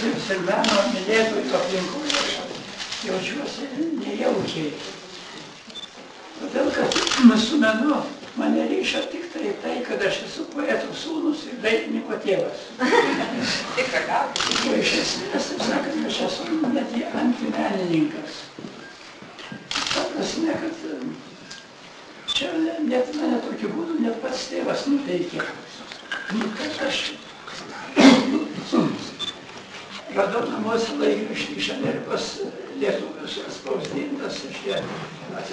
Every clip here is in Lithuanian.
kompozitorius ir meno mylėtojų aplinkoje aš jaučiuosi nejaukiai. Todėl, kad su menu mane ryša tik tai tai, kad aš esu poetų sūnus ir dailininko tėvas. O iš esmės, taip sakant, aš esu net antimenininkas. Ta prasme, kad čia net mane tokiu būdu net pats tėvas nuteikė. Nu, kad aš radau namuose laikraštį iš Amerikos lietuvius spausdintas, reiškia,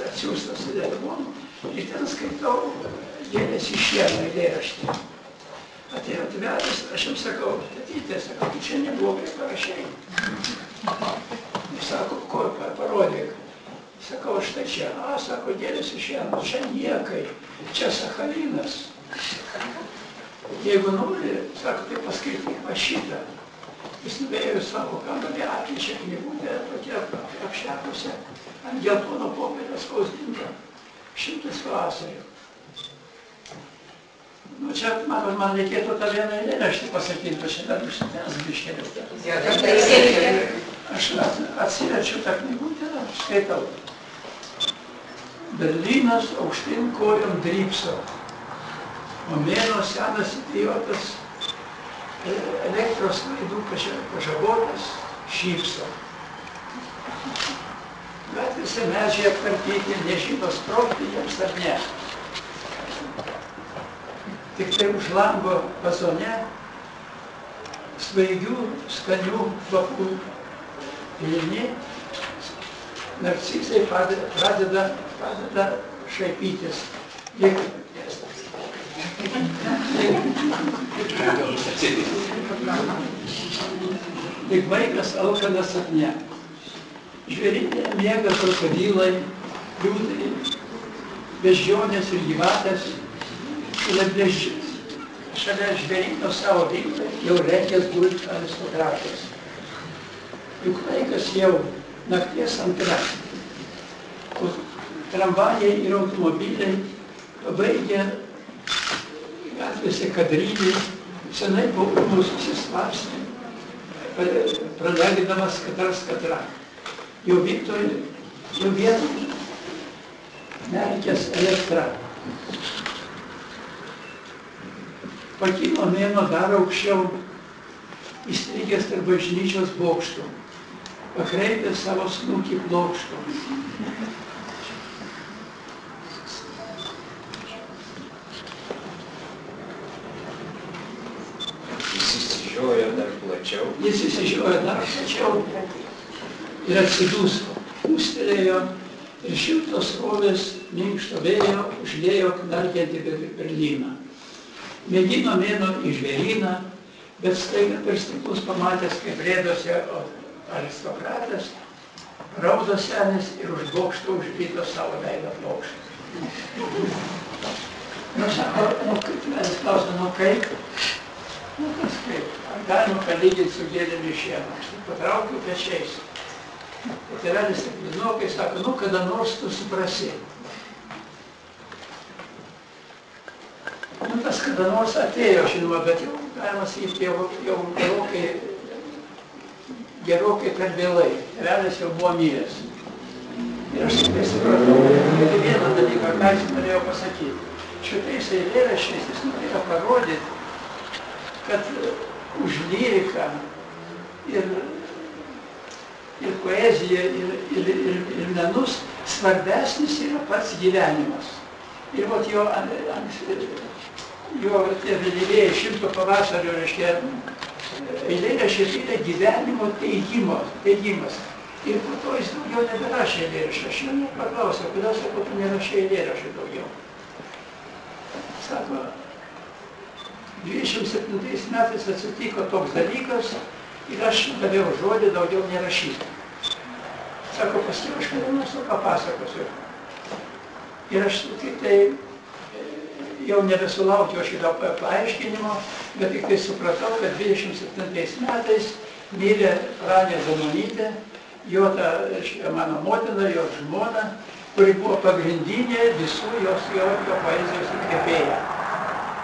atsiųstas telefonu. Ir ten skaitau gėlės iš šieno eilėraštį. Atėjo atvedęs, aš jam sakau, tetytė, sakau, tu čia neblogai parašai. Jis sako, ko pa- parodyk. Sakau, štai čia, a, sako, gėlės iš šieno, čia niekai, čia Sachalinas. Jeigu nori, sako, tai paskaityk va šitą. Jis nuėjo į savo kambarį, atnešė knygutę, tokia apšepusią, ant geltono popierio spausdinta, šimtas vasarių. Nu čia, matot, man reikėtų tą vieną eilėraštį pasakyti, bet šiandien užsitęs biškeliu. Tai. Aš at- atsiverčiu tą knygutę, skaitau. Berlynas aukštyn kojom drypso, o mėno senas idiotas elektros laidų paža- pažabotas šypso. Gatvėse medžiai apkarpyti, nežino sprogti jiems ar ne. Tik tai už lango vazone svaigių, skanių kvapų pilni, narcizai pradeda, pradeda, pradeda šaipytis. Lyg, lyg vaikas alkanas sapne. Žvėrinė miega krokodilai, liūtai, beždžionės ir gyvatės, bež... šalia žvėrino savo veiklą jau reikės būti aristokratas. Juk laikas jau nakties antra. O tramvajai ir automobiliai pabaigia gatvėse kadrynį, senai buvo susisvarstę, pralegdamas katras katrą. Jau vietoj, jau vietoj merkės elektra. Pakilo mėno dar aukščiau, įstrigęs tarp bažnyčios bokštų, pakreipė savo snukį plokštų. Jis išsižiojo dar plačiau. Jis įsižiojo dar plačiau ir atsidūsto, pūstelėjo ir šiltos rovės minkšto vėjo užlėjo knarkiantį Ber- Berlyną. Mėgino mėno į žvėryną, bet staiga per stiklus pamatęs, kaip rėdosi aristokratas, raudo senis ir už bokšto užvyto savo veidą plokštą. Nu, sako, nu, kaip mes klausome, nu kaip? Nu, kas kaip? Ar galima palyginti su gėlėmis taip patraukiu pečiais. O tėvelis taip liūdnokai sako, nu, kada nors tu suprasi. Nu, tas kada nors atėjo, žinoma, bet jau, galima sakyti, jau, jau gerokai, gerokai per vėlai. Tėvelis jau buvo miręs. Ir aš tikrai supratau, kad vieną dalyką, ką jis norėjo pasakyti. Šitais eilėraščiais jis norėjo parodyti, kad už lyriką ir, ir poeziją ir, ir, ir, ir menus svarbesnis yra pats gyvenimas. Ir vat jo, jo tie vėlyvėjai šimto pavasario, reiškia, eilėraščiai tai yra gyvenimo teigimo, teigimas. Ir po to jis daugiau neberašė eilėraščių. Aš jo nepaklausiau, kodėl sako, tu nerašai eilėraščių daugiau. Sako, 27 metais atsitiko toks dalykas ir aš daviau žodį daugiau nerašyti. Sako, paskui aš kada nors papasakosiu. Ir aš tik tai e, jau nebesulaukiau šito pa- paaiškinimo, bet tik tai supratau, kad 27 metais mirė Pranė Zanonytė, jo ta, reiškia, mano motina, jo žmona, kuri buvo pagrindinė visų jos jo, jo poezijos įkvėpėja.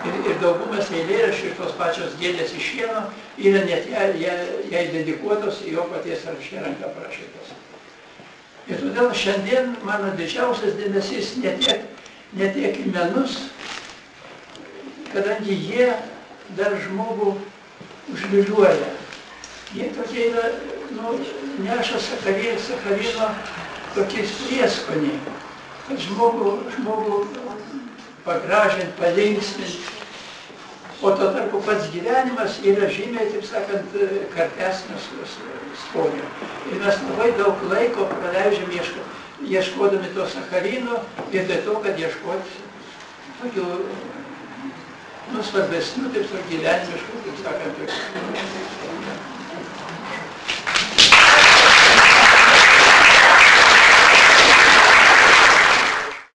Ir, ir daugumas eilėraščių ir tos pačios gėlės iš šieno yra net jai, jai, jai dedikuotos jo paties rašė ranka parašytos. Ir todėl šiandien mano didžiausias dėmesys ne tiek, ne tiek į menus, kadangi jie dar žmogų užliūliuoja. Jie tokie yra, nu, neša sakarį, sakarino tokiais prieskoniai, kad žmogų, žmogų pagražinti, palinksminti. O tuo tarpu pats gyvenimas yra žymiai, taip sakant, kartesnis skonio. Ir mes labai daug laiko praleidžiam ieško, ieškodami to sakarino, vietoj to, kad ieškoti tokių nu, svarbesnių, taip sakant, gyvenimiškų, taip sakant,